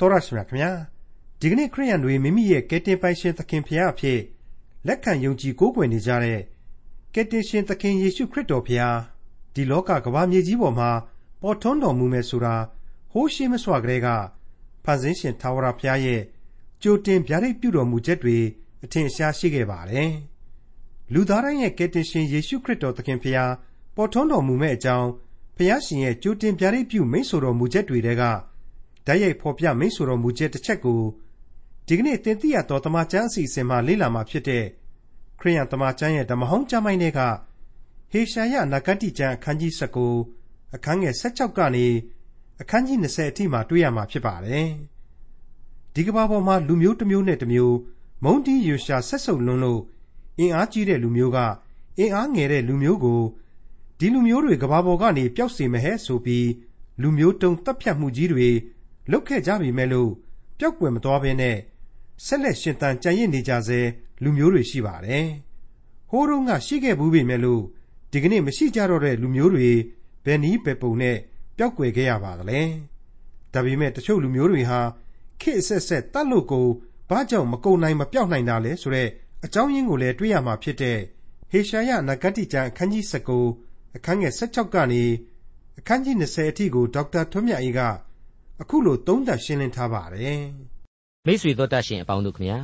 တော်ရရှိမြခင်ဗျာဒီကနေ့ခရိယန်တွေမိမိရဲ့ကယ်တင်ပိုင်ရှင်သခင်ဖရာအဖြစ်လက်ခံယုံကြည်ကိုးကွယ်နေကြတဲ့ကယ်တင်ရှင်သခင်ယေရှုခရစ်တော်ဖရာဒီလောကကမ္ဘာမြေကြီးပေါ်မှာပေါ်ထွန်းတော်မူမယ်ဆိုတာဟိုးရှိမစွာကလေးကဖန်ဆင်းရှင်သာဝရဖရာရဲ့ကြိုတင်ဗျာဒိတ်ပြုတော်မူချက်တွေအထင်ရှားရှိခဲ့ပါတယ်လူသားတိုင်းရဲ့ကယ်တင်ရှင်ယေရှုခရစ်တော်သခင်ဖရာပေါ်ထွန်းတော်မူမဲ့အကြောင်းဖျားရှင်ရဲ့ကြိုတင်ပြရိပ်ပြုမိန့်ဆိုတော်မူချက်တွေတဲက ဓာတ်ရိုက်ဖော်ပြမိန့်ဆိုတော်မူချက်တစ်ချက်ကိုဒီကနေ့သင်သိရသောတမန်ကျမ်းအစီအစဉ်မှာလေ့လာမှာဖြစ်တဲ့ခရိယန်တမန်ကျမ်းရဲ့ဓမ္မဟောင်းကျမ်းပိုင်းတွေကဟေရှာယနဂတိကျမ်းအခန်းကြီး19အခန်းငယ်16ကနေအခန်းကြီး20အထိမှာတွေ့ရမှာဖြစ်ပါတယ်။ဒီကဘာပေါ်မှာလူမျိုးတစ်မျိုးနဲ့တစ်မျိုးမုန်းတီးရွရှာဆက်ဆုပ်လွန်းလို့အင်အားကြီးတဲ့လူမျိုးကအင်အားငယ်တဲ့လူမျိုးကိုဒီလူမျိုးတွေကဘာပေါ်ကနေပျောက်စေမဟဲဆိုပြီးလူမျိုးတုံတပ်ဖြတ်မှုကြီးတွေ လုပ်ခဲ့ကြပြီမဲ့လို့ပျောက်ကွယ်မသွားဘဲနဲ့ဆက်လက်ရှင်သန်ကြံရစ်နေကြဆဲလူမျိုးတွေရှိပါတယ်။ဟိုးတုန်းကရှိခဲ့ဘူးပေမဲ့လို့ဒီကနေ့မရှိကြတော့တဲ့လူမျိုးတွေဘယ်နည်းပဲပုံနဲ့ပျောက်ကွယ်ခဲ့ရပါသလဲ။ဒါပေမဲ့တချို့လူမျိုးတွေဟာခေတ်ဆက်ဆက်တတ်လို့ကိုဘာကြောင့်မကုံနိုင်မပြောက်နိုင်တာလဲဆိုတော့အကြောင်းရင်းကိုလည်းတွေးရမှာဖြစ်တဲ့ဟေရှာယနဂတိကျမ်းအခန်းကြီး19အခန်းငယ်16ကနေအခန်းကြီး20အထိကိုဒေါက်တာထွန်းမြတ်အေးက အခုလိုသုံးသပ်ရှင်းလင်းထားပါတယ်။မိတ်ဆွေတို့တတ်ရှင်အပေါင်းတို့ခင်ဗျာ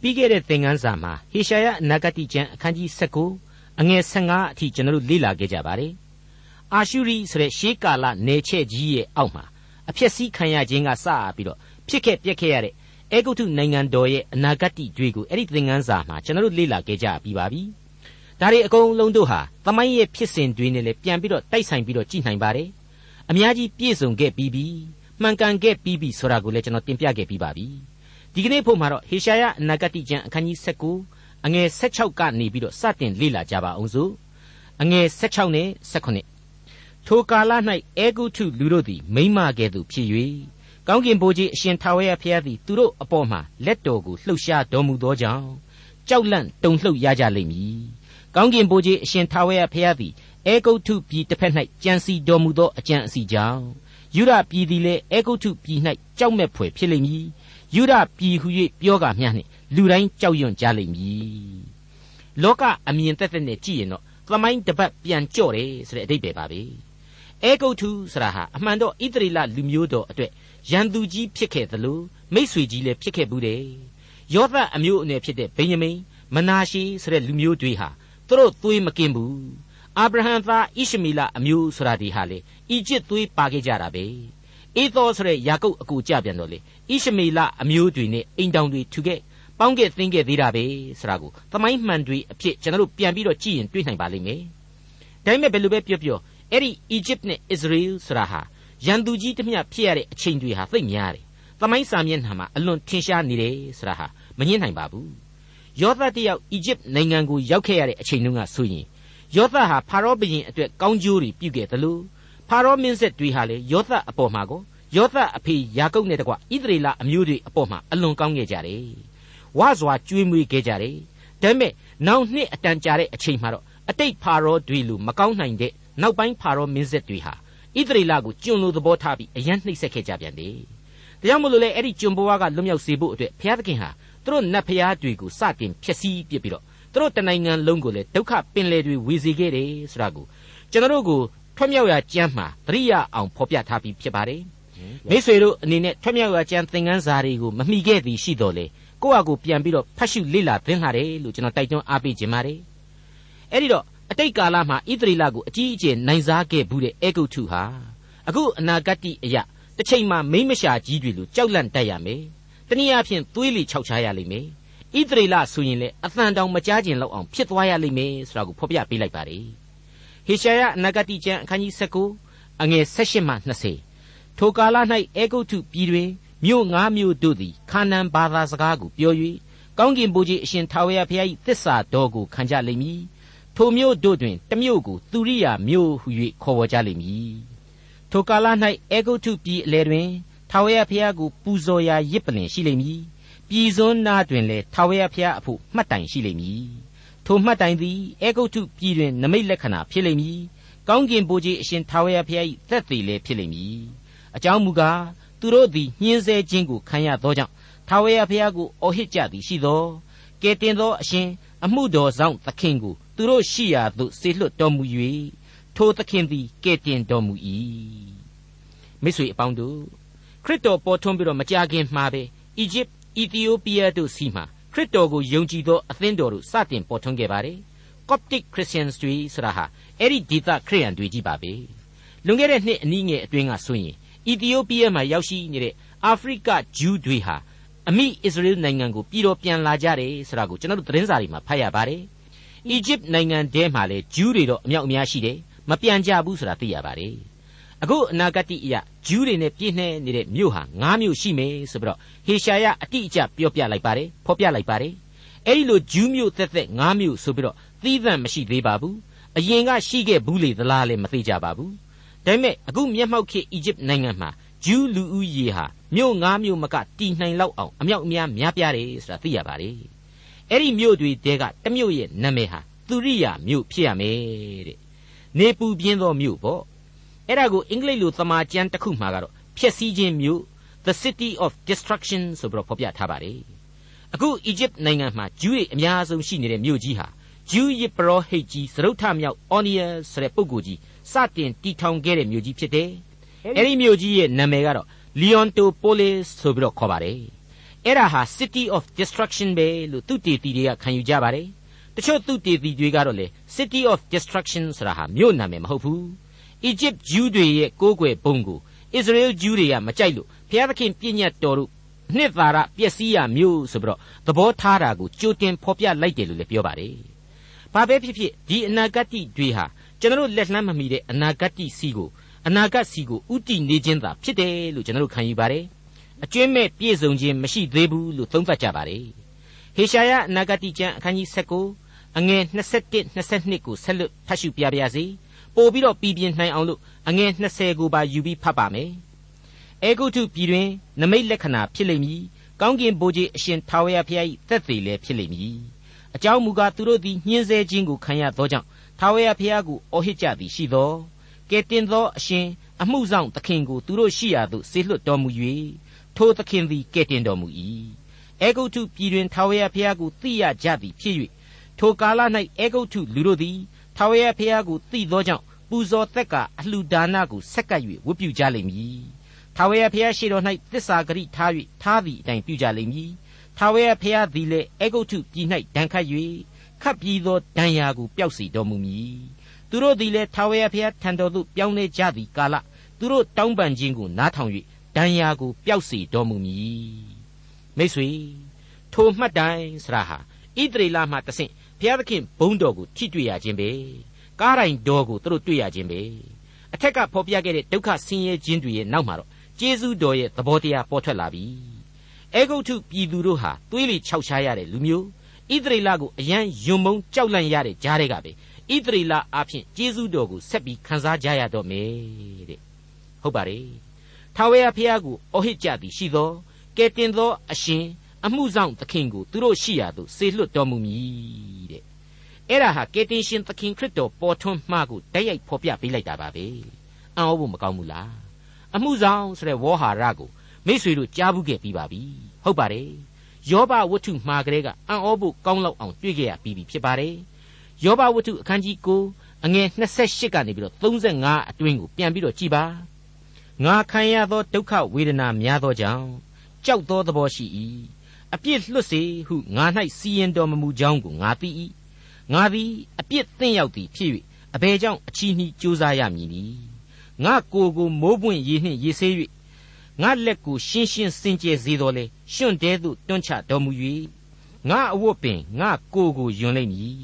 ပြီးခဲ့တဲ့သင်ခန်းစာမှာဟေရှာယအနာဂတိကျမ်းအခန်းကြီး19အငယ်15အထိကျွန်တော်တို့လေ့လာခဲ့ကြပါတယ်။အာရှုရိဆိုတဲ့ရှေးကာလနယ်ချဲ့ကြီးရဲ့အောက်မှာအဖြစ်စည်းခံရခြင်းကစပြီးတော့ဖြစ်ခဲ့ပြက်ခဲ့ရတဲ့အေဂုတ်ထုနိုင်ငံတော်ရဲ့အနာဂတ်တွေကိုအဲ့ဒီသင်ခန်းစာမှာကျွန်တော်တို့လေ့လာခဲ့ကြပြီးပါပြီ။ဒါတွေအကုန်လုံးတို့ဟာသမိုင်းရဲ့ဖြစ်စဉ်တွေနဲ့လည်းပြန်ပြီးတော့တိုက်ဆိုင်ပြီးတော့ကြည့်နိုင်ပါတယ်အများကြီးပြည့်စုံခဲ့ပြီးပြီ မှန်ကန်ခဲ့ပြီးပြီဆိုတာကိုလည်းကျွန်တော်တင်ပြခဲ့ပြီးပါပြီဒီကနေ့ဖို့မှာတော့ဟေရှာယအနာဂတိကျမ်းအခန်းကြီး19အငယ်16ကနေပြီးတော့စတင်လေ့လာကြပါအောင်စို့အငယ်16နဲ့18ထိုကာလ၌အေဂုထုလူတို့သည်မိမကဲ့သို့ဖြစ်၍ကောင်းကင်ဘိုးကြီးအရှင်ထာဝရဘုရားသည်သူတို့အပေါ်မှာလက်တော်ကိုလှုပ်ရှားတော်မူသောကြောင့်ကြောက်လန့်တုန်လှုပ်ရကြလိမ့်မည်ကောင်းကင်ဘိုးကြီးအရှင်ထာဝရဘုရားသည်အေဂုတ်ထုပြည်တစ်ဖက်၌ကြံစီတော်မူသောအကြံအစီကြောင့် ယူရပြည်သည်လည်းအေဂုတ်ထုပြည်၌ကြောက်မဲ့ဖွယ်ဖြစ်လိမ့်မည်ယူရပြည်ဟု၍ပြောကာမျှနှင့်လူတိုင်းကြောက်ရွံ့ကြလိမ့်မည်လောကအမြင်သက်သက်နဲ့ကြည့်ရင်တော့သမိုင်းတပတ်ပြန်ကြော့တယ်ဆိုတဲ့အဓိပ္ပာယ်ပါပဲအေဂုတ်ထုဆိုတာဟာအမှန်တော့ဣသရေလလူမျိုးတော်အတွက်ရန်သူကြီးဖြစ်ခဲ့သလိုမိษွေကြီးလည်းဖြစ်ခဲ့ဘူးတယ်ယောသအမျိုးအနွယ်ဖြစ်တဲ့ဗိညမိန်မနာရှေဆိုတဲ့လူမျိုးတွေဟာသူတို့သွေးမကင်းဘူး အာဗြဟံသားဣရှမီလအမျိုးဆိုတာဒီဟာလေအီဂျစ်သွေးပါခဲ့ကြတာပဲအေသောဆိုတဲ့ယာကုပ်အကူကြပြန်တော့လေဣရှမေလအမျိုးတွေနဲ့အိမ်တောင်တွေထူခဲ့ပေါင်းခဲ့သင်းခဲ့သေးတာပဲဆိုတာကိုသမိုင်းမှန်တွေအဖြစ်ကျွန်တော်တို့ပြန်ပြီးတော့ကြည့်ရင်တွေ့နိုင်ပါလိမ့်မယ်ဒါပေမဲ့ဘယ်လိုပဲပြောပြောအဲ့ဒီအီဂျစ်နဲ့အစ္စရေလဆိုတာဟာရန်သူကြီးတမျှဖြစ်ရတဲ့အချိန်တွေဟာသိပ်များတယ်သမိုင်းစာမျက်နှာမှာအလွန်ထင်ရှားနေတယ်ဆိုတာဟာမငြင်းနိုင်ပါဘူးယောသတယောက်အီဂျစ်နိုင်ငံကိုရောက်ခဲ့ရတဲ့အချိန်တုန်းကဆိုရင် ယောသဟာဖာရောဘုရင်အတွက်ကောင်းကျိုးတွေပြုခဲ့တယ်လို့ဖာရောမင်းဆက်တွေဟာလေယောသအပေါ်မှာကိုယောသအဖေယာကုပ်နဲ့တကွဣသရေလအမျိုးတွေအပေါ်မှာအလွန်ကောင်းခဲ့ကြတယ်ဝါစွာကျွေးမွေးခဲ့ကြတယ်ဒါပေမဲ့နောက်နှစ်အတန်ကြာတဲ့အချိန်မှာတော့အတိတ်ဖာရောတွေလူမကောင်းနိုင်တဲ့နောက်ပိုင်းဖာရောမင်းဆက်တွေဟာဣသရေလကိုကျွံလိုသဘောထားပြီးအယံနှိပ်စက်ခဲ့ကြပြန်တယ်ဒါကြောင့်မလို့လေအဲ့ဒီကျွံဘဝကလွတ်မြောက်စေဖို့အတွက်ဘုရားသခင်ဟာသူတို့နတ်ဖျားတွေကိုစတင်ဖျက်ဆီးပစ်ပြီးတော့ သူတို့တနိုင်ငံလုံးကိုလည်းဒုက္ခပင်လယ်တွေဝေစေခဲ့တယ်ဆိုတာကိုကျွန်တော်တို့ကိုထွက်မြောက်ရာကျမ်းမှာသတိရအောင်ဖော်ပြထားပြီးဖြစ်ပါတယ်မိษွေတို့အနေနဲ့ထွက်မြောက်ရာကျမ်းသင်ခန်းစာတွေကိုမမိခဲ့သည်ရှိတော်လေကိုယ့်အကူပြန်ပြီးတော့ဖတ်ရှုလေ့လာသင်လာတယ်လို့ကျွန်တော်တိုက်တွန်းအားပေးခြင်းပါတယ်အဲ့ဒီတော့အတိတ်ကာလမှာဣသရေလကိုအကြီးအကျယ်နိုင်စားခဲ့ဘူးတဲ့အေဂုတ်ထုဟာအခုအနာဂတ်အရာတစ်ချိန်မှာမိမရှာကြီးတွေလိုကြောက်လန့်တတ်ရမယ်တနည်းအားဖြင့်သွေးလီခြောက်ချရလိမ့်မယ် ဣသရေလဆိုရင်လေအသံတောင်မကြားကျင်လောက်အောင်ဖြစ်သွားရလိမ့်မယ်ဆိုတာကိုဖော်ပြပေးလိုက်ပါတယ်ဟေရှာယအနာဂတိကျမ်းအခန်းကြီး19အငယ်16မှ20ထိုကာလ၌အေဂုတ်ထုပြည်တွင်မြို့ငါးမြို့တို့သည်ခါနန်ဘာသာစကားကိုပြော၍ကောင်းကင်ဘုရားအရှင်ထာဝရဘုရား၏သစ္စာတော်ကိုခံကြလိမ့်မည်ထိုမြို့တို့တွင်တမြို့ကိုသူရိယာမြို့ဟု၍ခေါ်ဝေါ်ကြလိမ့်မည်ထိုကာလ၌အေဂုတ်ထုပြည်အလယ်တွင်ထာဝရဘုရားကိုပူဇော်ရာရစ်ပလင်ရှိလိမ့်မည် ပြည်စွန်းနာတွင်လည်းထာဝရဘုရားအဖို့မှတ်တိုင်ရှိလိမ့်မည်ထိုမှတ်တိုင်သည်အေဂုတ်ထုပြည်တွင်နမိတ်လက္ခဏာဖြစ်လိမ့်မည်ကောင်းကင်ဘုရားအရှင်ထာဝရဘုရား၏သက်သေလည်းဖြစ်လိမ့်မည်အကြောင်းမူကားသူတို့သည်ညှင်းဆဲခြင်းကိုခံရသောကြောင့်ထာဝရဘုရားကိုအော်ဟစ်ကြသည်ရှိသောကဲတင်သောအရှင်အမှုတော်ဆောင်သခင်ကိုသူတို့ရှိရာသို့ဆေလွတ်တော်မူ၍ထိုသခင်သည်ကဲတင်တော်မူ၏မိတ်ဆွေအပေါင်းတို့ခရစ်တော်ပေါ်ထွန်းပြီးတော့မကြခင်မှာပဲအီဂျစ် အီသီယိုးပီးယားတို့စီမှာခရစ်တော်ကိုယုံကြည်သောအသင်းတော်တို့စတင်ပေါ်ထွန်းခဲ့ပါတယ် Coptic Christians တွေဆိုတာဟာအဲ့ဒီဒေသခရိယန်တွေကြီးပါပဲလွန်ခဲ့တဲ့နှစ်အနည်းငယ်အတွင်းကဆိုရင်အီသီယိုးပီးယားမှာရောက်ရှိနေတဲ့အာဖရိကဂျူးတွေဟာအမိအစ္စရေးနိုင်ငံကိုပြည်တော်ပြန်လာကြတယ်ဆိုတာကိုကျွန်တော်တို့သတင်းစာတွေမှာဖတ်ရပါတယ်အီဂျစ်နိုင်ငံထဲမှာလည်းဂျူးတွေတော့အမြောက်အများရှိတယ်မပြန်ကြဘူးဆိုတာသိရပါတယ် အခုအနာဂတ်အရာဂျူးတွေနဲ့ပြည့်နှဲနေတဲ့မြို့ဟာ၅မြို့ရှိမယ်ဆိုပြီးတော့ဟေရှာယအတိအကျပြောပြလိုက်ပါတယ်ဖော်ပြလိုက်ပါတယ်အဲ့ဒီလိုဂျူးမြို့သက်သက်၅မြို့ဆိုပြီးတော့သီးသန့်မရှိသေးပါဘူးအရင်ကရှိခဲ့ဘူးလေသလားလည်းမသိကြပါဘူးဒါပေမဲ့အခုမျက်မှောက်ခေအီဂျစ်နိုင်ငံမှာဂျူးလူဦးရေဟာမြို့၅မြို့မကတည်နိုင်လောက်အောင်အမြောက်အများများပြားတယ်ဆိုတာသိရပါတယ်အဲ့ဒီမြို့တွေတဲကတမြို့ရဲ့နာမည်ဟာသူရိယာမြို့ဖြစ်ရမယ်တဲ့နေပူပြင်းသောမြို့ပေါ့ အဲ့ဒါကိုအင်္ဂလိပ်လိုသမာကျမ်းတစ်ခုမှာကတော့ဖျက်ဆီးခြင်းမြို့ the city of destruction ဆိုပြီးတော့ဖော်ပြထားပါတယ်အခုအီဂျစ်နိုင်ငံမှာဂျူးတွေအများဆုံးရှိနေတဲ့မြို့ကြီးဟာဂျူးယစ်ပရောဟိတ်ကြီးသရုတ်ထမြောက်အော်နီယံဆိုတဲ့ပုဂ္ဂိုလ်ကြီးစတင်တီထောင်ခဲ့တဲ့မြို့ကြီးဖြစ်တယ်အဲ့ဒီမြို့ကြီးရဲ့နာမည်ကတော့ Leontopolis ဆိုပြီးတော့ခေါ်ပါတယ်အဲ့ဒါဟာ city of destruction ပဲလို့သူတေတီတွေကခံယူကြပါတယ်တချို့သူတေတီတွေကတော့လေ city of destruction ဆိုတာဟာမြို့နာမည်မဟုတ်ဘူး အီဂျစ်ဂျူးတွေရဲ့ကိုးကွယ်ပုံကိုအစ္စရေလဂျူးတွေကမကြိုက်လို့ဘုရားသခင်ပြည့်ညတ်တော်တို့နှစ်သာရပျက်စီးရမျိုးဆိုပြီးတော့သဘောထားတာကိုကြိုတင်ဖော်ပြလိုက်တယ်လို့လည်းပြောပါတယ်။ဘာပဲဖြစ်ဖြစ်ဒီအနာဂတ်တွေဟာကျွန်တော်လက်လှမ်းမမီတဲ့အနာဂတ်စီကိုအနာဂတ်စီကိုဥတည်နေခြင်းသာဖြစ်တယ်လို့ကျွန်တော်ခံယူပါတယ်။အကျွင့်မဲ့ပြည့်စုံခြင်းမရှိသေးဘူးလို့သုံးသပ်ကြပါတယ်။ဟေရှာယအနာဂတ်ကျမ်းအခန်းကြီး19အငယ်21 22ကိုဆက်လက်ဖတ်ရှုပြပါရစေ။ ပို့ပြီးတော့ပြည်ပြင်းနိုင်အောင်လို့အငယ်20ကိုပါယူပြီးဖတ်ပါမယ်။အေဂုတ်ထုပြည်တွင်နမိတ်လက္ခဏာဖြစ်လိမ့်မည်။ကောင်းကင်ဘိုးကြီးအရှင်ထာဝရဘုရား၏သက်သေလည်းဖြစ်လိမ့်မည်။အကြောင်းမူကားသူတို့သည်ညှင်းဆဲခြင်းကိုခံရသောကြောင့်ထာဝရဘုရားကိုအော်ဟစ်ကြသည်ရှိသောကဲတင်သောအရှင်အမှုဆောင်သခင်ကိုသူတို့ရှိရာသို့ဆေလွတ်တော်မူ၍ထိုသခင်သည်ကဲတင်တော်မူ၏။အေဂုတ်ထုပြည်တွင်ထာဝရဘုရားကိုသိရကြသည်ဖြစ်၍ထိုကာလ၌အေဂုတ်ထုလူတို့သည်ထာဝရဘုရားကိုသိသောကြောင့် ပူဇော်သက်ကအလှူဒါနကိုဆက်ကပ်၍ဝတ်ပြုကြလိမ့်မည်။ထာဝရဘုရားရှိတော်၌သစ္စာဂရိထား၍ထားသည့်အတိုင်းပြုကြလိမ့်မည်။ထာဝရဘုရားသည်လည်းအေဂုတ်ထုပြည်၌ဒဏ်ခတ်၍ခတ်ပြီးသောဒဏ်ရာကိုပျောက်စေတော်မူမည်။သူတို့သည်လည်းထာဝရဘုရားထံတော်သို့ပြောင်းလဲကြသည့်ကာလသူတို့တောင်းပန်ခြင်းကိုနားထောင်၍ဒဏ်ရာကိုပျောက်စေတော်မူမည်။မိတ်ဆွေထိုမှတ်တိုင်ဆရာဟာဣသရေလမှတဆင့်ဘုရားသခင်ဘုန်းတော်ကိုထိတွေ့ရခြင်းပဲ ကားတိုင်းတော်ကိုသူတို့တွေ့ရခြင်းပဲအထက်ကဖော်ပြခဲ့တဲ့ဒုက္ခဆင်းရဲခြင်းတွေရဲ့နောက်မှာတော့ကျေးဇူးတော်ရဲ့သဘောတရားပေါ်ထွက်လာပြီအေဂုတ်ထုပြည်သူတို့ဟာသွေးလေခြောက်ရှားရတဲ့လူမျိုးဣသရေလကိုအယံယွံမုံကြောက်လန့်ရတဲ့ကြားတွေကပဲဣသရေလအဖြစ်ကျေးဇူးတော်ကိုဆက်ပြီးခံစားကြရတော့မယ်တဲ့ဟုတ်ပါတယ်ထာဝရဘုရားကိုအော်ဟစ်ကြသည်ရှိသောကဲတင်သောအရှင်အမှုဆောင်သခင်ကိုသူတို့ရှိရာသို့ဆေလွတ်တော်မူမည်တဲ့ အဲ့ဒါဟာကေတင်ရှင်သခင်ခရစ်တော်ပေါ်ထွန်းမှားကိုတိုက်ရိုက်ဖော်ပြပေးလိုက်တာပါပဲအံ့ဩဖို့မကောင်းဘူးလားအမှုဆောင်ဆိုတဲ့ဝေါ်ဟာရကိုမိษွေတို့ကြားဘူးခဲ့ပြီးပါပြီဟုတ်ပါတယ်ယောဘဝတ္ထုမှာကလေးကအံ့ဩဖို့ကောင်းလောက်အောင်တွေ့ကြရပြီးပြီဖြစ်ပါတယ်ယောဘဝတ္ထုအခန်းကြီး9အငယ်28ကနေပြီးတော့35အတွင်းကိုပြန်ပြီးတော့ကြည်ပါငါခံရသောဒုက္ခဝေဒနာများသောကြောင့်ကြောက်သောသဘောရှိ၏အပြစ်လွတ်စေဟုငါ၌စီရင်တော်မမူကြောင်းကိုငါသိ၏ ငါသည်အပြစ်သင့်ရောက်သည်ဖြစ်၍အဘယ်ကြောင့်အချီးနှီးကြိုးစားရမည်နည်းငါကိုယ်ကိုမိုးပွင့်ရေနှင့်ရေဆေး၍ငါလက်ကိုရှင်းရှင်းစင်ကြယ်စေတော်လေရှွန့်တဲသို့တွန်းချတော်မူ၍ငါအဝတ်ပင်ငါကိုယ်ကိုယွန်လိမ့်မည်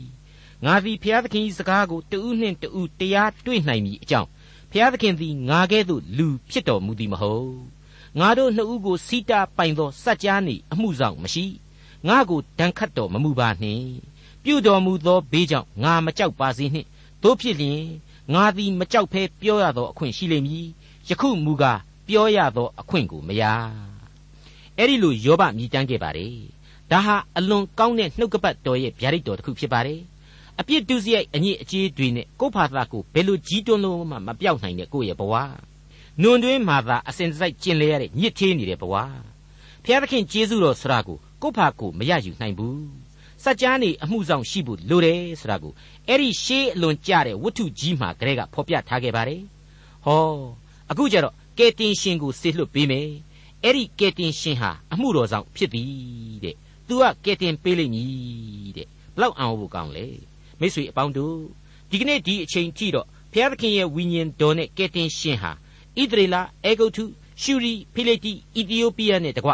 ငါသည်ဖျားသခင်၏စကားကိုတူးနှင့်တူးတရားတွေ့နိုင်မည်အကြောင်းဖျားသခင်သည်ငါကဲ့သို့လူဖြစ်တော်မူသည်မဟုတ်ငါတို့နှစ်ဦးကိုစီးတာပိုင်သောစัจ जा နေအမှုဆောင်မရှိငါကိုဒဏ်ခတ်တော်မမူပါနှင့် ပြုတော်မူသောဘေးကြောင့်ငါမကြောက်ပါစေနှင့်တို့ဖြစ်လျင်ငါသည်မကြောက်ဖဲပြောရသောအခွင့်ရှိလိမ့်မည်ယခုမူကားပြောရသောအခွင့်ကိုမရအဲ့ဒီလိုယောဘမြည်တမ်းခဲ့ပါတယ်ဒါဟာအလွန်ကောင်းတဲ့နှုတ်ကပတ်တော်ရဲ့ဗျာဒိတ်တော်တစ်ခုဖြစ်ပါတယ်အပြစ်ဒုစရိုက်အညစ်အကြေးတွေနဲ့ကိုယ့်ဘာသာကိုဘယ်လိုကြီးတွန်းလို့မှမပြောက်နိုင်တဲ့ကိုယ့်ရဲ့ဘဝနွန်တွင်းမှာသာအစဉ်တစိုက်ကျင်လေရတဲ့ညစ်သေးနေတဲ့ဘဝဖျားသခင်ကျေးဇူးတော်ဆိုတာကိုကိုယ့်ဖာကိုမရယူနိုင်ဘူး စัจ जा နေအမှုဆောင်ရှိဖို့လိုတယ်ဆိုတာကိုအဲ့ဒီရှေးအလွန်ကြတဲ့ဝတ္ထုကြီးမှာကလေးကဖော်ပြထားခဲ့ပါတယ်ဟောအခုကျတော့ကယ်တင်ရှင်ကိုဆေလွတ်ပေးမယ်အဲ့ဒီကယ်တင်ရှင်ဟာအမှုတော်ဆောင်ဖြစ်သည်တဲ့သူကကယ်တင်ပေးလိမ့်မည်တဲ့ဘလောက်အောင်ဖို့ကောင်းလဲမိတ်ဆွေအပေါင်းတို့ဒီကနေ့ဒီအချိန်ထိတော့ဘုရားသခင်ရဲ့ဝိညာဉ်တော်နဲ့ကယ်တင်ရှင်ဟာဣသရေလအေဂုတ်ထုရှူရီဖိလိတိအီသီယိုးပီးယားနဲ့တကွ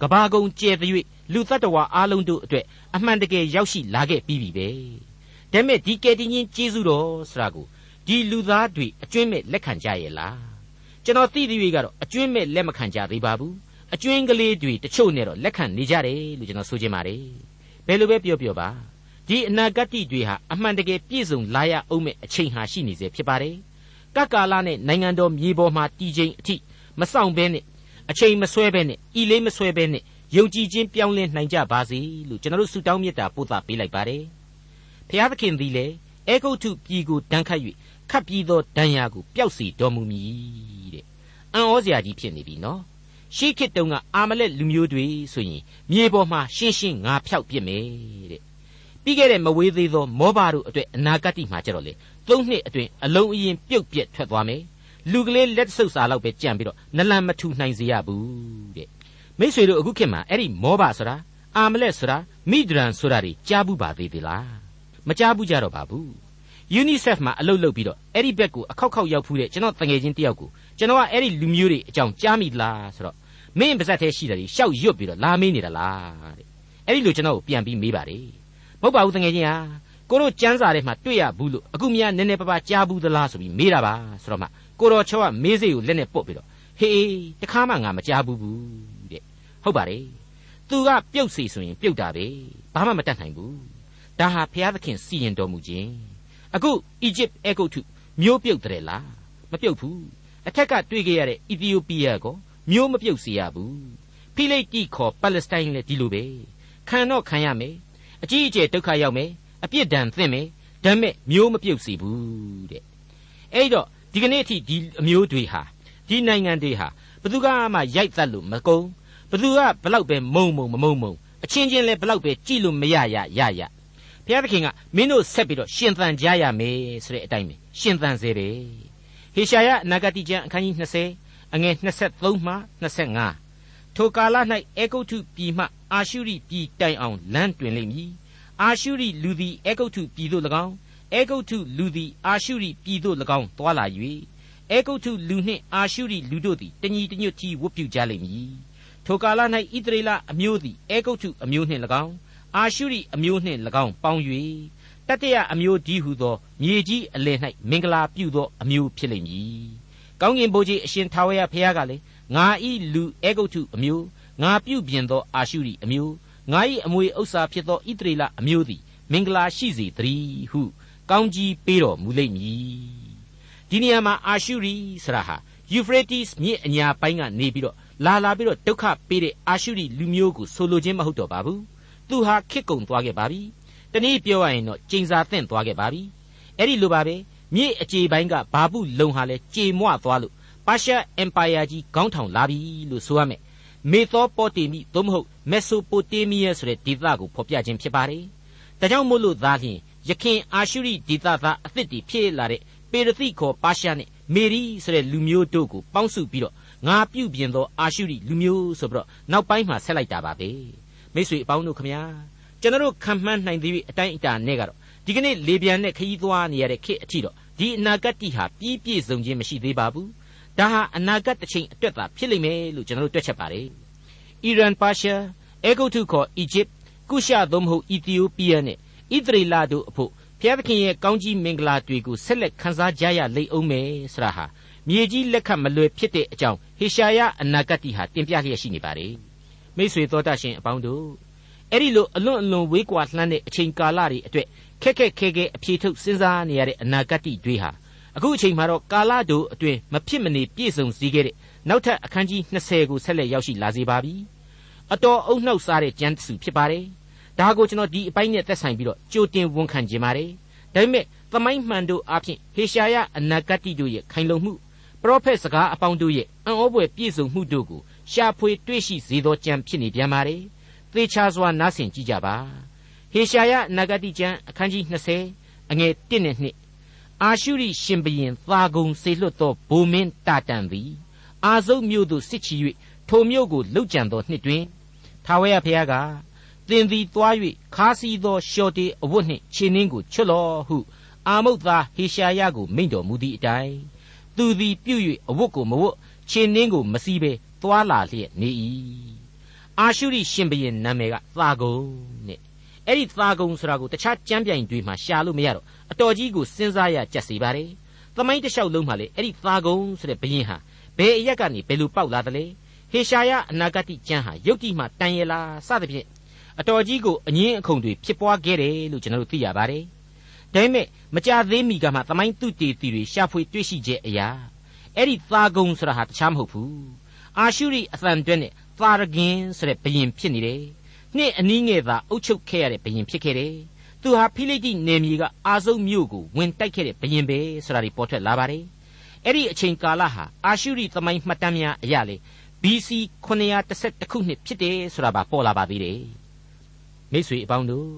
ကဘာကုံကျဲတဲ့၍ လူတ attva အားလုံးတို့အတွက်အမှန်တကယ်ရောက်ရှိလာခဲ့ပြီးပြီပဲဒါပေမဲ့ဒီကယ်တင်ရှင်ကျေးဇူးတော်ဆိုတာကိုဒီလူသားတွေအကျွင့်မဲ့လက်ခံကြရဲ့လားကျွန်တော်သိသေး၍ကတော့အကျွင့်မဲ့လက်မခံကြသေးပါဘူးအကျွင့်ကလေးတွေတချို့နဲ့တော့လက်ခံနေကြတယ်လို့ကျွန်တော်ဆိုချင်ပါတယ်ဘယ်လိုပဲပြောပြောပါဒီအနာဂတ်တွေဟာအမှန်တကယ်ပြည့်စုံလာရအောင်မဲ့အချိန်ဟာရှိနေစေဖြစ်ပါတယ်ကကာလနဲ့နိုင်ငံတော်မြေပေါ်မှာတည်ခြင်းအထိမဆောင်ဘဲနဲ့အချိန်မဆွဲဘဲနဲ့ဤလေးမဆွဲဘဲနဲ့ ယုံကြည်ခြင်းပြောင်းလဲနိုင်ကြပါစေလို့ကျွန်တော်တို့ဆုတောင်းမေတ္တာပို့သပေးလိုက်ပါတယ်ဖျားသခင်သည်လေအေဂုတ်ထုပြည်ကိုတန်းခတ်၍ခတ်ပြီးသောဒဏ်ရာကိုပျောက်စေတော်မူမည်တဲ့အံ့ဩစရာကြီးဖြစ်နေပြီနော်ရှေးခေတ်တုန်းကအာမလက်လူမျိုးတွေဆိုရင်မြေပေါ်မှာရှင်းရှင်းငါဖြောက်ပြစ်မယ်တဲ့ပြီးခဲ့တဲ့မဝေးသေးသောမောဘတို့အတွက်အနာဂတ်မှာကြတော့လေသုံးနှစ်အတွင်းအလုံးအရင်ပြုတ်ပြက်ထွက်သွားမယ်လူကလေးလက်ဆုပ်စာလောက်ပဲကြံပြီးတော့နလန်မထူနိုင်စေရဘူးတဲ့ မိษွေတို့အခုခေတ်မှာအဲ့ဒီမောဘဆိုတာအာမလက်ဆိုတာမိဒရန်ဆိုတာတွေကြားဘူးပါသေးသလားမကြားဘူးကြတော့ပါဘူး UNICEF မှာအလုပ်လုပ်ပြီးတော့အဲ့ဒီဘက်ကိုအခောက်ခောက်ရောက်ဖူးတဲ့ကျွန်တော်တငယ်ချင်းတယောက်ကိုကျွန်တော်ကအဲ့ဒီလူမျိုးတွေအကြောင်းကြားမိလားဆိုတော့မင်းပါဇက်သေးရှိတယ်ရှောက်ရွတ်ပြီးတော့လာမေးနေတာလားတဲ့အဲ့ဒီလိုကျွန်တော်ကိုပြန်ပြီးမေးပါတယ်မဟုတ်ပါဘူးတငယ်ချင်းဟာကိုတို့ကျမ်းစာထဲမှာတွေ့ရဘူးလို့အခုမြနည်းနည်းပါးပါးကြားဘူးသလားဆိုပြီးမေးတာပါဆိုတော့မှကိုတော်ချောကမေးစေးကိုလက်နဲ့ပုတ်ပြီးတော့ဟေးတခါမှငါမကြားဘူးဘူးတဲ့ ဟုတ်ပါတယ်သူကပြုတ်စီဆိုရင်ပြုတ်တာပဲဘာမှမတတ်နိုင်ဘူးဒါဟာဘုရားသခင်စီရင်တော်မူခြင်းအခုအီဂျစ်အဲဂုတ်ထုမျိုးပြုတ်တယ်လားမပြုတ်ဘူးအထက်ကတွေ့ကြရတဲ့အီသီယိုးပီးယားကိုမျိုးမပြုတ်စေရဘူးဖိလိတိခေါ်ပါလက်စတိုင်းလည်းဒီလိုပဲခံတော့ခံရမယ်အကြီးအကျယ်ဒုက္ခရောက်မယ်အပြစ်ဒဏ်သင့်မယ်ဒါမဲ့မျိုးမပြုတ်စေဘူးတဲ့အဲ့တော့ဒီကနေ့အထိဒီအမျိုးတွေဟာဒီနိုင်ငံတွေဟာဘသူကမှရိုက်သတ်လို့မကုန် ဘသူကဘလောက်ပဲမုံမုံမမုံမုံအချင်းချင်းလဲဘလောက်ပဲကြည်လို့မရရရရဘုရားသခင်ကမင်းတို့ဆက်ပြီးတော့ရှင်သန်ကြရမယ်ဆိုတဲ့အတိုင်းပဲရှင်သန်စေတယ်ဟေရှာယအနာဂတိကျမ်းအခန်းကြီး20အငယ်23မှ25ထိုကာလ၌အေဂုတ်ထုပြည်မှအာရှုရိပြည်တိုင်အောင်လမ်းတွင်လိမ့်မည်အာရှုရိလူသည်အေဂုတ်ထုပြည်သို့၎င်းအေဂုတ်ထုလူသည်အာရှုရိပြည်သို့၎င်းသွာလာ၍အေဂုတ်ထုလူနှင့်အာရှုရိလူတို့သည်တညီတညွတ်ကြီးဝတ်ပြုကြလိမ့်မည် ထိုကာလ၌ဣသရေလအမျိုးသည်အေဂုတ်ထုအမျိုးနှင့်၎င်းအာရှုရိအမျိုးနှင့်၎င်းပေါင်း၍တတရအမျိုးဒီဟုသောမြေကြီးအလယ်၌မင်္ဂလာပြုသောအမျိုးဖြစ်လိမ့်မည်ကောင်းကင်ဘုရားအရှင်ထာဝရဘုရားကလည်းငါဤလူအေဂုတ်ထုအမျိုးငါပြုပြင်သောအာရှုရိအမျိုးငါ၏အမွေဥစ္စာဖြစ်သောဣသရေလအမျိုးသည်မင်္ဂလာရှိစေတည်းဟုကောင်းကြီးပေးတော်မူလိမ့်မည်ဒီနေရာမှာအာရှုရိဆိုတာဟာယူဖရတီစ်မြစ်အညာပိုင်းကနေပြီးတော့ လာလာပြီးတော့ဒုက္ခပေးတဲ့အာရှုရိလူမျိုးကိုဆိုလိုခြင်းမဟုတ်တော့ပါဘူးသူဟာခစ်ကုံသွားခဲ့ပါပြီတနည်းပြောရရင်တော့ကျိန်စာသင့်သွားခဲ့ပါပြီအဲ့ဒီလိုပါပဲမြစ်အခြေပိုင်းကဘာပုလုံဟာလဲကြေမွသွားလို့ပါရှားအင်ပါယာကြီးခေါင်းထောင်လာပြီလို့ဆိုရမယ်မေသောပေါတေမိသို့မဟုတ်မက်ဆိုပိုတေးမီးယားဆိုတဲ့ဒေသကိုဖော်ပြခြင်းဖြစ်ပါတယ်ဒါကြောင့်မို့လို့သာလျှင်ယခင်အာရှုရိဒေသသားအသစ်တွေဖြစ်လာတဲ့ပေရသိခေါ်ပါရှားနဲ့မေရီဆိုတဲ့လူမျိုးတို့ကိုပေါင်းစုပြီးတော့ ငါပြုတ်ပြင်သောအာရှုရိလူမျိုးဆိုပြီးတော့နောက်ပိုင်းမှာဆက်လိုက်တာပါပဲမိတ်ဆွေအပေါင်းတို့ခမညာကျွန်တော်ခံမှန်းနိုင်သေးအတိုင်းအတာနဲ့ကတော့ဒီကနေ့လေပြန်နဲ့ခရီးသွားနေရတဲ့ခေတ်အထိတော့ဒီအနာဂတ်တိဟာပြည့်ပြည့်စုံခြင်းမရှိသေးပါဘူးဒါဟာအနာဂတ်တစ်ချိန်အတွက်သာဖြစ်လိမ့်မယ်လို့ကျွန်တော်တို့တွက်ချက်ပါတယ်အီရန်ပါရှားအေဂုတ်ထုခေါ်အီဂျစ်ကုရှာသို့မဟုတ်အီသီယိုးပီးယားနဲ့ဣသရေလတို့အဖို့ဘုရားသခင်ရဲ့ကောင်းကြီးမင်္ဂလာတွေကိုဆက်လက်ခန်းစားကြရလိမ့်အောင်မယ်ဆိုတာဟာမြေကြီးလက်ခတ်မလွယ်ဖြစ်တဲ့အကြောင်း ဟေရှာယအနာဂတ်တိဟာတင်ပြလျက်ရှိနေပါတယ်မိษွေတော်တတ်ရှင်အပေါင်းတို့အဲ့ဒီလိုအလွန်အလွန်ဝေးကွာလှမ်းတဲ့အချိန်ကာလတွေအတွက်ခက်ခက်ခဲခဲအပြေထုတ်စဉ်းစားနေရတဲ့အနာဂတ်တိတွေဟာအခုအချိန်မှာတော့ကာလတို့အတွင်းမဖြစ်မနေပြည့်စုံစည်းခဲ့တဲ့နောက်ထပ်အခန်းကြီး20ကိုဆက်လက်ရောက်ရှိလာစေပါပြီအတော်အုံနှောက်စားတဲ့ကျမ်းစုဖြစ်ပါတယ်ဒါကိုကျွန်တော်ဒီအပိုင်းနဲ့သက်ဆိုင်ပြီးတော့ကြိုတင်ဝန်ခံခြင်းပါတယ်ဒါပေမဲ့သမိုင်းမှန်တို့အဖြစ်ဟေရှာယအနာဂတ်တိတို့ရဲ့ခိုင်လုံမှုပရောဖက်စကားအပေါင်းတို့ရဲ့အံ့ ဩဖွယ်ပြည့်စုံမှုတို့ကိုရှာဖွေတွေ့ရှိစေသောကြံဖြစ်နေပြန်ပါလေသေချာစွာနားဆင်ကြည့်ကြပါဟေရှာယနဂတိကျမ်းအခန်းကြီး20အငယ်1နဲ့2အာရှုရိရှင်ဘရင်သာဂုံစေလွတ်သောဗိုလ်မင်းတာတန်သည်အာဇုတ်မြို့သို့စစ်ချီ၍ထိုမြို့ကိုလှုပ်ကြံသောနှစ်တွင်ထာဝရဘုရားကသင်သည်သွား၍ခါစီသောရှော်တေအဝတ်နှင့်ခြေနှင်းကိုချွတ်လော့ဟုအာမုတ်သားဟေရှာယကိုမိန့်တော်မူသည့်အတိုင်းသူသည်ပြုတ်၍အဝတ်ကိုမဝတ် ခြေနှင်းကိုမစီးဘဲသွားလာလျက်နေ၏အာရှုရိရှင်ဘရင်နာမည်ကသာဂုံနဲ့အဲ့ဒီသာဂုံဆိုတာကိုတခြားကျမ်းပြိုင်တွေမှာရှာလို့မရတော့အတော်ကြီးကိုစဉ်းစားရကြက်စီပါတယ်သမိုင်းတစ်လျှောက်လုံးမှာလေအဲ့ဒီသာဂုံဆိုတဲ့ဘရင်ဟာဘယ်အရက်ကနေဘယ်လိုပေါက်လာတယ်လဲဟေရှာယအနာဂတိကျမ်းဟာယုတ်တိမှတန်ရလားစသဖြင့်အတော်ကြီးကိုအငင်းအခုန်တွေဖြစ်ပွားခဲ့တယ်လို့ကျွန်တော်တို့သိရပါတယ်ဒါပေမဲ့မကြသေးမီကမှသမိုင်းသူတေတီတွေရှာဖွေတွေ့ရှိချက်အရာ အဲ့ဒီသာဂုံဆိုတာဟာတခြားမဟုတ်ဘူးအာရှုရိအသံတွဲနဲ့သာရဂင်ဆိုတဲ့ဘရင်ဖြစ်နေတယ်နှစ်အနည်းငယ်သာအုပ်ချုပ်ခဲ့ရတဲ့ဘရင်ဖြစ်ခဲ့တယ်သူဟာဖိလိတိနယ်မြေကအာဇုတ်မြို့ကိုဝင်တိုက်ခဲ့တဲ့ဘရင်ပဲဆိုတာဒီပေါ်ထွက်လာပါတယ်အဲ့ဒီအချိန်ကာလဟာအာရှုရိသမိုင်းမှတ်တမ်းများအရလေ BC 911ခုနှစ်ဖြစ်တယ်ဆိုတာပါပေါ်လာပါသေးတယ်မိတ်ဆွေအပေါင်းတို့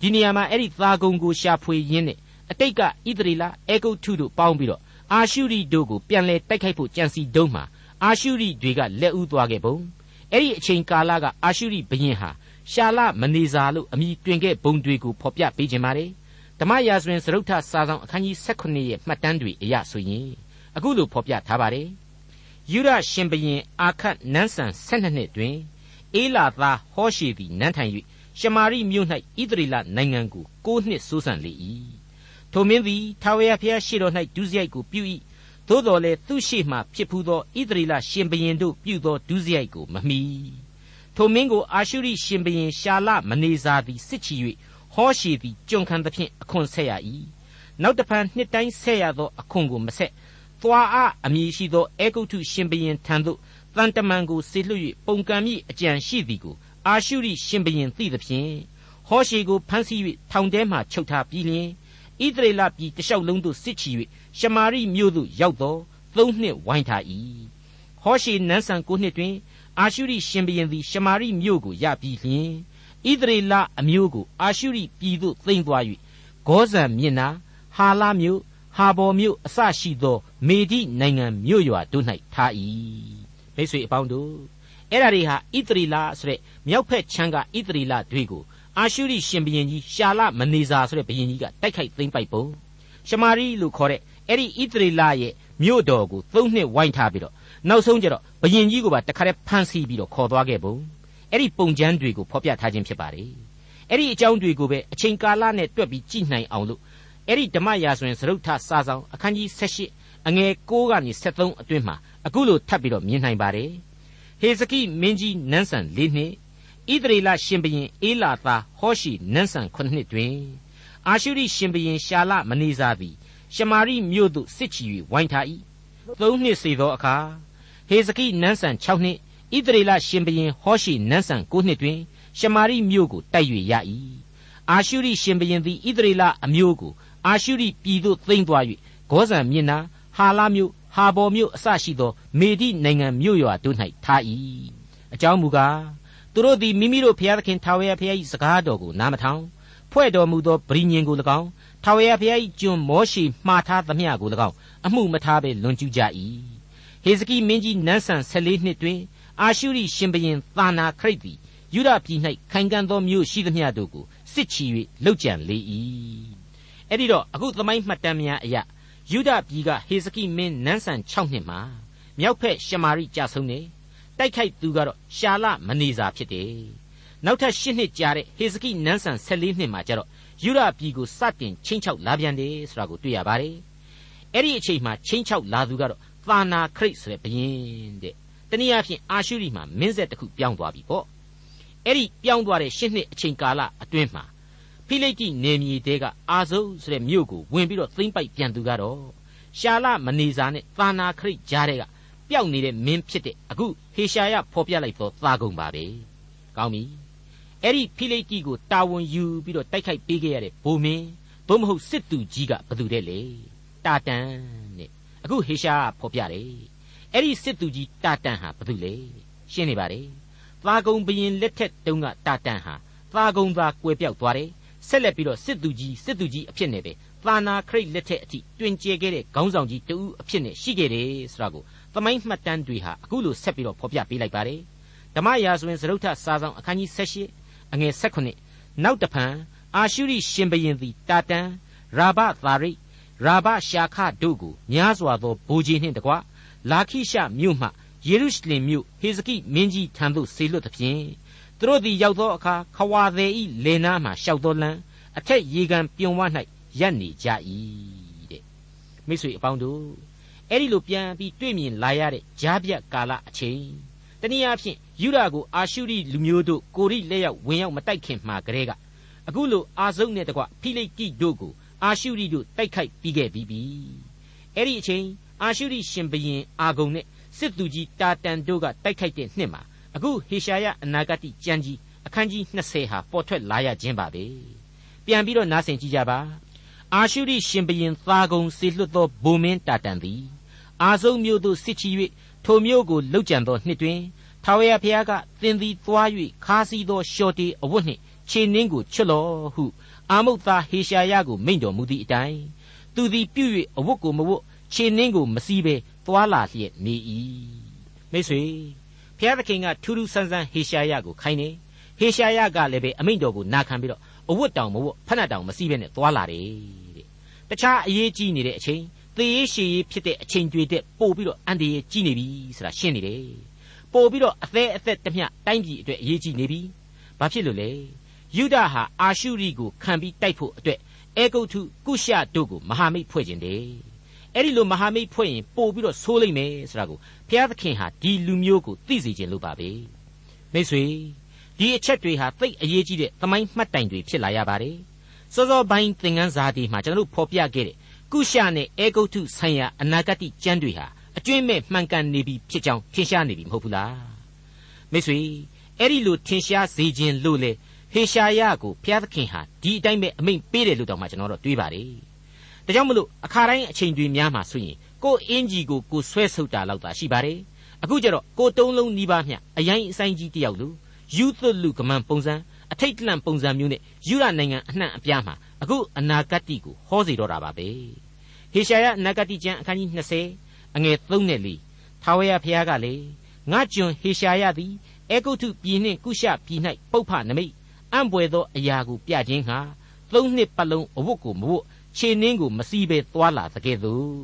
ဒီနေရာမှာအဲ့ဒီသာဂုံကိုရှာဖွေရင်းနဲ့အတိတ်ကဣသရေလအေဂုတ်ထုတို့ပေါင်းပြီးတော့ အာရှုရိတို့ကိုပြန်လဲတိုက်ခိုက်ဖို့ကြံစီတုံးမှာအာရှုရိတွေကလက်ဦးသွားခဲ့ပုံအဲ့ဒီအချိန်ကာလကအာရှုရိဘရင်ဟာရှာလမနေဇာလို့အမည်တွင်ခဲ့ဘုံတွေကိုဖော်ပြပေးခြင်းပါတယ်ဓမ္မရာဇဝင်စရုပ်ထစာဆောင်အခန်းကြီး18ရဲ့မှတ်တမ်းတွေအရဆိုရင်အခုလိုဖော်ပြထားပါတယ်ယူရရှင်ဘရင်အာခတ်နန်းဆန်12နှစ်တွင်အေလာသားဟောရှေသည်နန်းထိုင်၍ရှမာရိမြို့၌ဣသရေလနိုင်ငံကို9နှစ်စိုးစံလေ၏ ထိုမင်းသည်ထာဝရဘုရားရှေ့တော်၌ဒုစရိုက်ကိုပြု၏သို့တော်လည်းသူ့ရှေ့မှဖြစ်ဖူးသောဣသရေလရှင်ဘရင်တို့ပြုသောဒုစရိုက်ကိုမမီထိုမင်းကိုအာရှုရိရှင်ဘရင်ရှာလမနေဇာသည်စစ်ချီ၍ဟောရှေသည်ကျွန်ခံသဖြင့်အခွန်ဆက်ရ၏နောက်တဖန်နှစ်တိုင်းဆက်ရသောအခွန်ကိုမဆက်သွားအအမည်ရှိသောအေဂုတ်ထုရှင်ဘရင်ထံသို့တန်တမန်ကိုဆေလွှတ်၍ပုံကံမိအကြံရှိသည်ကိုအာရှုရိရှင်ဘရင်သိသဖြင့်ဟောရှေကိုဖမ်းဆီး၍ထောင်ထဲမှချုပ်ထားပြီးလျှင် ဣသရေလပြည်တလျှောက်လုံးသို့စစ်ချီ၍ရှမာရိမြို့သို့ရောက်သောသုံးနှစ်ဝိုင်းထား၏ဟောရှေနန်းဆန်ကိုနှစ်တွင်အာရှုရိရှင်ဘရင်သည်ရှမာရိမြို့ကိုရပြီးလျှင်ဣသရေလအမျိုးကိုအာရှုရိပြည်သို့သိမ်းသွား၍ဂောဇန်မြစ်နာဟာလာမြို့ဟာဘော်မြို့အစရှိသော မေဒိနိုင်ငံမြို့ရွာတို့၌ထား၏မိတ်ဆွေအပေါင်းတို့အဲ့ဒါတွေဟာဣသရေလဆိုတဲ့မြောက်ဖက်ချမ်းကဣသရေလတွေကို အာရှုရိရှင်ဘုရင်ကြီးရှာလမနေဇာဆိုတဲ့ဘုရင်ကြီးကတိုက်ခိုက်သိမ်းပိုက်ပုံရှမာရိလို့ခေါ်တဲ့အဲ့ဒီဣသရေလရဲ့မြို့တော်ကိုသုံးနှစ်ဝိုင်းထားပြီးတော့နောက်ဆုံးကျတော့ဘုရင်ကြီးကိုပါတခါတည်းဖမ်းဆီးပြီးတော့ခေါ်သွားခဲ့ပုံအဲ့ဒီပုံကျမ်းတွေကိုဖော်ပြထားခြင်းဖြစ်ပါတယ်အဲ့ဒီအကြောင်းတွေကိုပဲအချိန်ကာလနဲ့တွက်ပြီးကြည့်နိုင်အောင်လို့အဲ့ဒီဓမ္မရာဆိုရင်သရုတ်ထစာဆောင်အခန်းကြီး78အငယ်6ကနေ73အတွင်းမှာအခုလိုထပ်ပြီးတော့မြင်နိုင်ပါတယ်ဟေဇကိမင်းကြီးနန်းဆန်၄နှစ် ဣသရေလရှင်ဘရင်အေလာသားဟောရှိနန်းဆန်9နှစ်တွင်အာရှုရိရှင်ဘရင်ရှာလမနေစားသည်ရှမာရိမြို့သို့စစ်ချီ၍ဝိုင်းထား၏သုံးနှစ်စေသောအခါဟေဇကိနန်းဆန်6နှစ်ဣသရေလရှင်ဘရင်ဟောရှိနန်းဆန်9နှစ်တွင်ရှမာရိမြို့ကိုတိုက်၍ရ၏အာရှုရိရှင်ဘရင်သည်ဣသရေလအမျိုးကိုအာရှုရိပြည်သို့သိမ်းသွား၍ဂောဇန်မြစ်နာဟာလာမြို့ဟာဘော်မြို့အစရှိသော မေဒိနိုင်ငံမြို့ရွာတို့၌ထား၏အကြောင်းမူကား သူတို့သည်မိမိတို့ဘုရားသခင်ထာဝရဘုရား၏စကားတော်ကိုနားမထောင်ဖွဲ့တော်မူသောဗြိညင်ကို၎င်းထာဝရဘုရား၏ကျွန်မောရှိမှားထားသမျှကို၎င်းအမှုမထားဘဲလွန်ကျူးကြ၏ဟေဇကိမင်းကြီးနန်းဆန်14နှစ်တွင်အာရှုရိရှင်ဘရင်သာနာခရိတ်သည်ယူဒပြည်၌ခိုင်ခံ့သောမြို့ရှိသမျှတို့ကိုစစ်ချီ၍လှုပ်ကြံလေ၏အဲ့ဒီတော့အခုသမိုင်းမှတ်တမ်းများအရာယုဒပြည်ကဟေဇကိမင်းနန်းဆန်6နှစ်မှာမြောက်ဖက်ရှမာရိကြဆုံးတယ် တိုက်ခိုက်သူကတော့ရှာလမနေစာဖြစ်တယ်နောက်ထပ်8နှစ်ကြာတဲ့ဟေဇကိနန်းဆန်14နှစ်မှာကျတော့ယူဒပြည်ကိုစတင်ချင်းချောက်လာပြန်တယ်ဆိုတာကိုတွေ့ရပါတယ်အဲ့ဒီအချိန်မှာချင်းချောက်လာသူကတော့သာနာခရိတ်ဆိုတဲ့ဘုရင်တဲ့တနည်းအားဖြင့်အာရှုရိမှာမင်းဆက်တစ်ခုပြောင်းသွားပြီပေါ့အဲ့ဒီပြောင်းသွားတဲ့8နှစ်အချိန်ကာလအတွင်းမှာဖိလိတိနေမြေတဲကအာဇုဆိုတဲ့မြို့ကိုဝင်ပြီးတော့သိမ့်ပိုက်ပြန်သူကတော့ရှာလမနေစာနဲ့သာနာခရိတ်ကြားတဲ့က ပျောက်နေတဲ့မင်းဖြစ်တဲ့အခုဟေရှာယဖော်ပြလိုက်သောသာဂုံပါပဲကောင်းပြီအဲ့ဒီဖိလိတိကိုတာဝန်ယူပြီးတော့တိုက်ခိုက်ပေးခဲ့ရတဲ့ဗိုလ်မင်းသို့မဟုတ်စစ်သူကြီးကဘယ်သူတဲ့လေတာတန်နဲ့အခုဟေရှာကဖော်ပြတယ်အဲ့ဒီစစ်သူကြီးတာတန်ဟာဘာလို့လဲရှင်းနေပါတယ်သာဂုံဘရင်လက်ထက်တုန်းကတာတန်ဟာသာဂုံသာကွယ်ပြောက်သွားတယ်ဆက်လက်ပြီးတော့စစ်သူကြီးစစ်သူကြီးအဖြစ်နဲ့ပဲသာနာခရိတ်လက်ထက်အထိတွင်ကျဲခဲ့တဲ့ခေါင်းဆောင်ကြီးတူအဖြစ်နဲ့ရှိခဲ့တယ်ဆိုတာကို သမိုင်းမှတ်တမ်းတွေဟာအခုလိုဆက်ပြီးတော့ဖော်ပြပေးလိုက်ပါတယ်ဓမ္မရာဇဝင်စရုပ်ထစာဆောင်အခန်းကြီး78အငယ်16နောက်တဖန်အာရှုရိရှင်ဘရင်သည်တာတန်ရာဘသာရိတ်ရာဘရှာခတို့ကိုများစွာသောဗိုလ်ကြီးနှင့်တကွလာခိရှမြို့မှယေရုရှလင်မြို့ဟေဇကိမင်းကြီးထံသို့ဆေလွတ်သဖြင့်သူတို့သည်ရောက်သောအခါခဝါသည်ဤလေနာမှရှောက်သောလမ်းအထက်ရေကန်ပြုံဝ၌ရပ်နေကြ၏တဲ့မိတ်ဆွေအပေါင်းတို့ အဲ့ဒီလိုပြန်ပြီးတွေ့မြင်လာရတဲ့ဂျားပြတ်ကာလအချိန်တနည်းအားဖြင့်ယူဒာကိုအာရှုရိလူမျိုးတို့ကိုရိလက်ရောက်ဝင်ရောက်မတိုက်ခင်မှာကတည်းကအခုလိုအာဇုတ်နဲ့တကွဖိလိကိတို့ကိုအာရှုရိတို့တိုက်ခိုက်ပြီးခဲ့ပြီးပြီအဲ့ဒီအချိန်အာရှုရိရှင်ဘရင်အာဂုံနဲ့စစ်သူကြီးတာတန်တို့ကတိုက်ခိုက်တဲ့နှစ်မှာအခုဟေရှာယအနာဂတိကျမ်းကြီးအခန်းကြီး20ဟာပေါ်ထွက်လာရခြင်းပါပဲပြန်ပြီးတော့နားဆင်ကြည့်ကြပါအာရှုရိရှင်ဘရင်သာဂုံစေလွတ်သောဗိုလ်မင်းတာတန်သည် အာဇုံမြို့သို့စစ်ချီ၍ထိုမြို့ကိုလှုပ်ကြံသောနှစ်တွင်ထာဝရဘုရားကသင်သည်သွား၍ခါးစည်းသောရှော်တေအဝတ်နှင့်ခြေနှင်းကိုချွတ်လော့ဟုအာမုတ်သားဟေရှာယကိုမိန့်တော်မူသည့်အတိုင်းသူသည်ပြု၍အဝတ်ကိုမဝတ်ခြေနှင်းကိုမစည်းဘဲသွာလာလျက်နေ၏မိတ်ဆွေဘုရားသခင်ကထူးထူးဆန်းဆန်းဟေရှာယကိုခိုင်းနေဟေရှာယကလည်းပဲအမိန့်တော်ကိုနာခံပြီးတော့အဝတ်တောင်မဝတ်ဖက်နှက်တောင်မစည်းဘဲနဲ့သွာလာတယ်တဲ့တခြားအရေးကြီးနေတဲ့အချိန် သေရေးရှည်ရေးဖြစ်တဲ့အချိန်တွေတဲ့ပို့ပြီးတော့အန်တရာကြီးနေပြီဆိုတာရှင်းနေတယ်ပို့ပြီးတော့အသေးအသက်တမျှတိုင်းပြည်အတွက်အရေးကြီးနေပြီဘာဖြစ်လို့လဲယူဒဟာအာရှုရိကိုခံပြီးတိုက်ဖို့အတွက်အေဂုတ်ထုကုရှတို့ကိုမဟာမိတ်ဖွဲ့ခြင်းတယ်အဲ့ဒီလိုမဟာမိတ်ဖွဲ့ရင်ပို့ပြီးတော့ဆိုးလိမ့်မယ်ဆိုတာကိုဘုရားသခင်ဟာဒီလူမျိုးကိုသိစေခြင်းလို့ပါပဲမိတ်ဆွေဒီအချက်တွေဟာသိအရေးကြီးတဲ့သမိုင်းမှတ်တိုင်တွေဖြစ်လာရပါတယ်စောစောပိုင်းသင်ခန်းစာဒီမှာကျွန်တော်တို့ဖော်ပြခဲ့တဲ့ ကုရှနဲ့အေဂုတ်ထုဆိုင်ရာအနာဂတ်ကျမ်းတွေဟာအကျွင့်မဲ့မှန်ကန်နေပြီဖြစ်ကြောင်းထင်ရှားနေပြီမဟုတ်ဘူးလားမိတ်ဆွေအဲ့ဒီလိုထင်ရှားစေခြင်းလို့လေဟေရှာယကိုဘုရားသခင်ဟာဒီအတိုင်းပဲအမိန့်ပေးတယ်လို့တောင်မှကျွန်တော်တို့တွေးပါတယ်။ဒါကြောင့်မလို့အခါတိုင်းအချိန်တွေများမှာဆိုရင်ကိုအင်ကြီးကိုကိုဆွဲဆုပ်တာလောက်သာရှိပါတယ်။အခုကျတော့ကိုတုံးလုံးနီးပါးမျှအရင်အဆိုင်ကြီးတယောက်လူယူသလူကမန်ပုံစံ အထိတ်တလန့်ပုံစံမျိုးနဲ့ယူရနိုင်ငံအနှံ့အပြားမှာအခုအနာဂတ်တိကိုဟောစီတော့တာပါပဲ။ဟေရှာယအနာဂတ်တိကျမ်းအခန်းကြီး20အငယ်3နဲ့4ထာဝရဘုရားကလေငါကျွန်ဟေရှာယသည်အေဂုတ်ထုပြည်နှင့်ကုရှပြည်၌ပုပ္ဖနမိတ်အံ့ပွေသောအရာကိုပြခြင်းဟာသုံးနှစ်ပတ်လုံးအဝတ်ကိုမဝတ်ခြေနှင်းကိုမစီးဘဲသွာလာသကဲ့သို့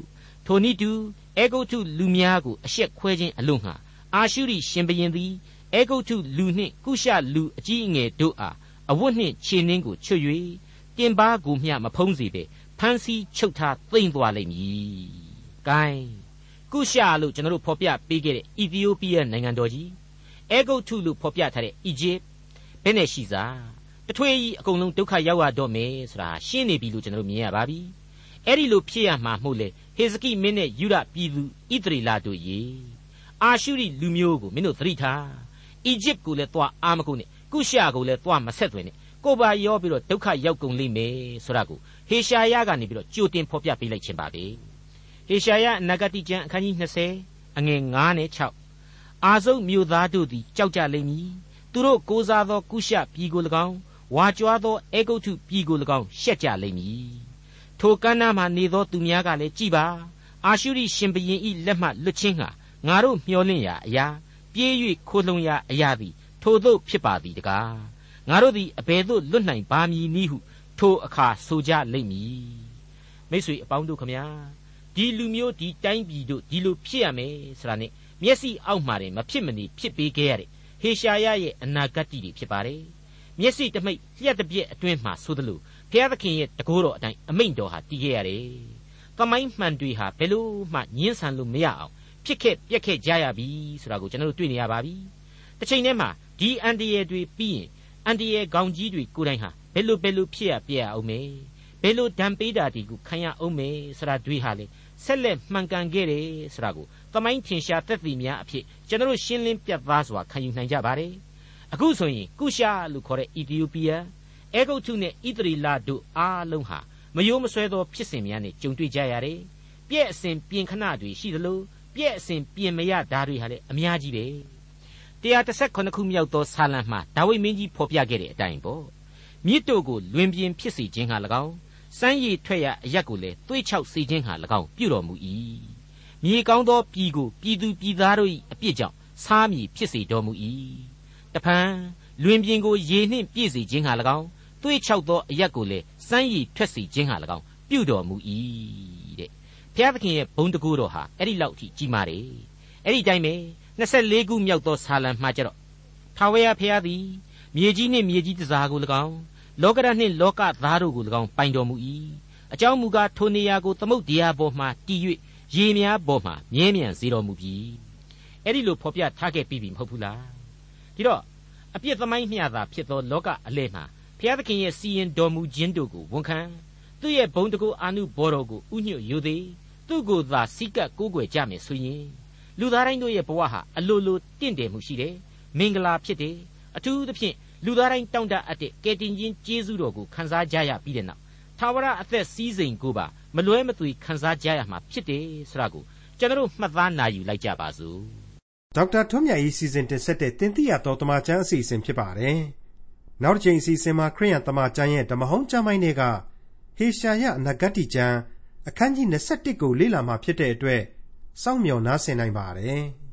ထိုနည်းတူအေဂုတ်ထုလူများကိုအရှက်ခွဲခြင်းအလို့ငှာအာရှုရိရှင်ဘရင်သည် အေဂုတ်ထုလူနှင့်ကုရှလူအကြီးအငယ်တို့အားအဝတ်နှင့်ခြေနှင်းကိုချွတ်၍တင်ပါကိုမျှမဖုံးစေဘဲဖမ်းဆီးချုပ်ထားသိမ့်သွားလိမ့်မည်။ gain ကုရှလို့ကျွန်တော်တို့ဖော်ပြပေးခဲ့တဲ့အီသီယိုးပီးယားနိုင်ငံတော်ကြီးအေဂုတ်ထုလို့ဖော်ပြထားတဲ့အီဂျစ်ဘယ်နဲ့ရှိစားတထွေးကြီးအကုန်လုံးဒုက္ခရောက်ရတော့မယ်ဆိုတာရှင်းနေပြီလို့ကျွန်တော်တို့မြင်ရပါပြီအဲ့ဒီလိုဖြစ်ရမှာမှုလေဟေဇကိမင်းနဲ့ယူရပြည်သူဣသရေလတို့ရေအာရှုရိလူမျိုးကိုမင်းတို့သတိထား အီဂျစ်ကိုလည်းသွားအာမကုန်နဲ့ကုရှာကိုလည်းသွားမဆက်သွင်းနဲ့ကိုပါရောပြီးတော့ဒုက္ခရောက်ကုန်လိမ့်မယ်ဆိုတာကိုဟေရှာယကနေပြီးတော့ကြိုတင်ဖော်ပြပေးလိုက်ခြင်းပါပဲဟေရှာယအနာဂတိကျမ်းအခန်းကြီး20အငယ်9နဲ့6အာဇုတ်မြို့သားတို့သည်ကြောက်ကြလိမ့်မည်သူတို့ကိုးစားသောကုရှပြည်ကို၎င်းဝါကြွားသောအေဂုတ်ထုပြည်ကို၎င်းရှက်ကြလိမ့်မည်ထိုကမ်းနားမှနေသောသူများကလည်းကြည်ပါအာရှုရိရှင်ဘရင်ဤလက်မှလွတ်ခြင်းဟာငါတို့မျှော်လင့်ရာအရာ ပြေး၍ခိုလှုံရာအရာသည်ထိုသို့ဖြစ်ပါသည်တကားငါတို့သည်အဘယ်သို့လွတ်နိုင်ပါမည်နည်းဟုထိုအခါဆိုကြလိမ့်မည်မိတ်ဆွေအပေါင်းတို့ခမညာဒီလူမျိုးဒီတိုင်းပြည်တို့ဒီလိုဖြစ်ရမယ်ဆိုတာနဲ့မျက်စိအောက်မှာတင်မဖြစ်မနေဖြစ်ပေးခဲ့ရတဲ့ဟေရှာယရဲ့အနာဂတ်တွေဖြစ်ပါတယ်မျက်စိတမိတ်လျှက်တစ်ပြက်အတွင်းမှာဆိုသလိုဘုရားသခင်ရဲ့တကိုးတော်အတိုင်းအမိန့်တော်ဟာတည်ခဲ့ရတယ်။သမိုင်းမှန်တွေဟာဘယ်လို့မှညှင်းဆန်လို့မရအောင် ဖြစ်ခဲ့ပြက်ခဲ့ကြရပြီဆိုတာကိုကျွန်တော်တို့တွေ့နေရပါပြီ။တစ်ချိန်တည်းမှာဒီအန်တရယ်တွေပြီးရင်အန်တရယ်ခေါင်းကြီးတွေကိုယ်တိုင်ဟာဘယ်လိုဘယ်လိုဖြစ်ရပြက်ရအောင်မယ်။ဘယ်လိုဒံပေးတာဒီကိုခံရအောင်မယ်ဆိုတာတွေဟာလေဆက်လက်မှန်ကန်ခဲ့တယ်ဆိုတာကိုသမိုင်းထင်ရှားသက်သေများအဖြစ်ကျွန်တော်တို့ရှင်းလင်းပြသစွာခံယူနိုင်ကြပါတယ်။အခုဆိုရင်ကုရှာလို့ခေါ်တဲ့အီသီယိုးပီးယားအဲဂုတ်ထုနဲ့ဣသရီလတို့အားလုံးဟာမယိုးမဆွဲသောဖြစ်စဉ်များနဲ့ကြုံတွေ့ကြရတယ်ပြည့်အစဉ်ပြင်ခဏတွေရှိသလို ပြည့်အစဉ်ပြင်မရဓာတွေဟာလည်းအများကြီးပဲ138ခုမြောက်သောဆာလံမှာဒါဝိမင်းကြီးဖော်ပြခဲ့တဲ့အတိုင်းပေါ့မြစ်တို့ကိုလွင်ပြင်ဖြစ်စေခြင်းဟာ၎င်းစမ်းရည်ထွက်ရအရက်ကိုလည်းသွေးချောက်စေခြင်းဟာ၎င်းပြုတော်မူ၏မြေကောင်းသောပြည်ကိုပြည်သူပြည်သားတို့၏အပြစ်ကြောင့်စားမည်ဖြစ်စေတော်မူ၏တဖန်လွင်ပြင်ကိုရေနှင့်ပြည့်စေခြင်းဟာ၎င်းသွေးချောက်သောအရက်ကိုလည်းစမ်းရည်ထွက်စေခြင်းဟာ၎င်းပြုတော်မူ၏တဲ့ ဘုရားသခင်ရဲ့ဘုံတကူတော်ဟာအဲ့ဒီလောက်အထိကြီးမားတယ်အဲ့ဒီတိုင်းပဲ24ခုမြောက်သောဆာလံမှာကြတော့ထာဝရဘုရားသည်မြေကြီးနှင့်မြေကြီးတစားကို၎င်းလောကရနှင့်လောကသားတို့ကို၎င်းပိုင်တော်မူ၏အကြောင်းမူကားထိုနေရာကိုသမုတ်တရားပေါ်မှတည်၍ရေများပေါ်မှမြဲမြံစေတော်မူပြီအဲ့ဒီလိုဖော်ပြထားခဲ့ပြီးပြီမဟုတ်ဘူးလားဒီတော့အပြစ်သမိုင်းမျှသာဖြစ်သောလောကအလဲမှာဘုရားသခင်ရဲ့စီရင်တော်မူခြင်းတို့ကိုဝန်ခံသူ့ရဲ့ဘုံတကူအာနုဘော်တော်ကိုဥညွတ်ယူသည် သူ့ကိုသာစိကပ်ကိုးကွယ်ကြမယ်ဆိုရင်လူသားတိုင်းတို့ရဲ့ဘဝဟာအလိုလိုတင့်တယ်မှုရှိတယ်မင်္ဂလာဖြစ်တယ်အထူးသဖြင့်လူသားတိုင်းတောင့်တအပ်တဲ့ကယ်တင်ခြင်းကျေးဇူးတော်ကိုခံစားကြရပြီးတဲ့နောက်သာဝရအသက်စည်းစိမ်ကိုပါမလွဲမသွေခံစားကြရမှာဖြစ်တယ်ဆိုတာကိုကျွန်တော်မှတ်သားနာယူလိုက်ကြပါစို့ဒေါက်တာထွန်းမြတ်၏စီစဉ်တင်ဆက်တဲ့တင်ပြရတော်တမချန်းအစီအစဉ်ဖြစ်ပါတယ်နောက်တစ်ချိန်အစီအစဉ်မှာခရိယံတမချန်းရဲ့ဓမ္မဟောင်းကျမ်းပိုင်းတွေကဟေရှာယအနာဂတ်ကျမ်း အခန်းကြီး21ကိုလေ့လာမှဖြစ်တဲ့အတွက်စောင့်မျှော်နားဆင်နိုင်ပါတယ်။